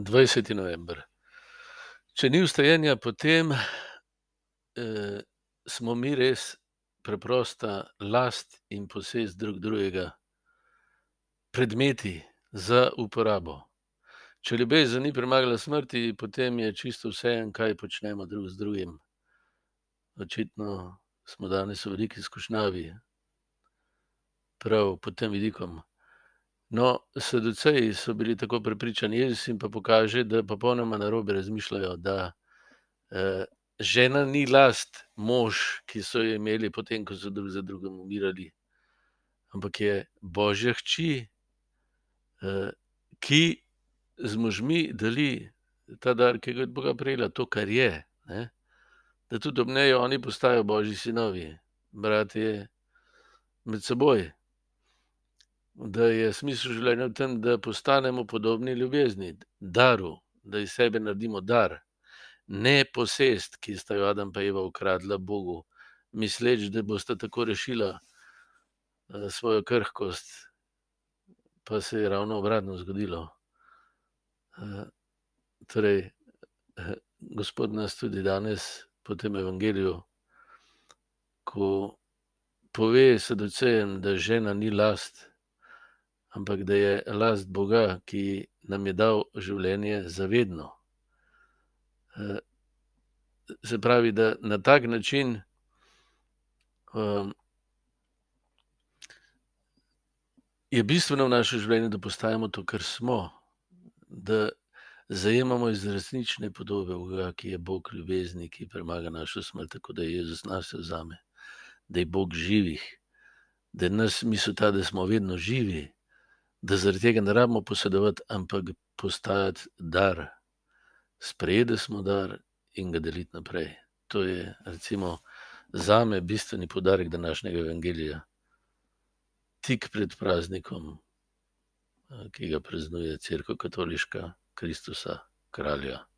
20. november. Če ni vstajenja, potem eh, smo mi res preprosta last in posest drug drugega, predmeti za uporabo. Če ljubezen ni premagala smrti, potem je čisto vse en, kaj počnemo drug z drugim. Očitno smo danes v veliki skušnjavi, prav pod tem vidikom. No, saduceji so bili tako prepričani, Jezus jim pa pokaže, da popolnoma narobe razmišljajo, da eh, žena ni last mož, ki so jo imeli potem, ko so drug za drugim umirali, ampak je božja hči, eh, ki z možmi deli ta dar, ki ga je Boga prejela, to, kar je. Ne? Da tudi ob njej oni postajajo božji sinovi, bratje med seboj da je smisel življenja v tem, da postanemo podobni ljubezni, daru, da iz sebe naredimo dar, ne posest, ki sta jo Adam in Eva ukradla Bogu, misleč, da boste tako rešila uh, svojo krhkost, pa se je ravno obratno zgodilo. Uh, torej, uh, Gospod nas tudi danes po tem evangeliju, ko pove seducejem, da žena ni last ampak da je last Boga, ki nam je dal življenje zavedno. Eh, se pravi, da na tak način um, je bistveno v našem življenju, da postajamo to, kar smo, da zajemamo iz resnične podobe Boga, ki je Bog ljubezni, ki premaga našo smrt, tako da je Jezus nas vzame, da je Bog živih, da je nas misel ta, da smo vedno živi da zaradi tega ne rabimo posedovati, ampak postajati dar, sprejeti smo dar in ga deliti naprej. To je, recimo, za me bistveni podarek današnjega evangelija, tik pred praznikom, ki ga praznuje Cerkev Katoliška, Kristusa, kralja.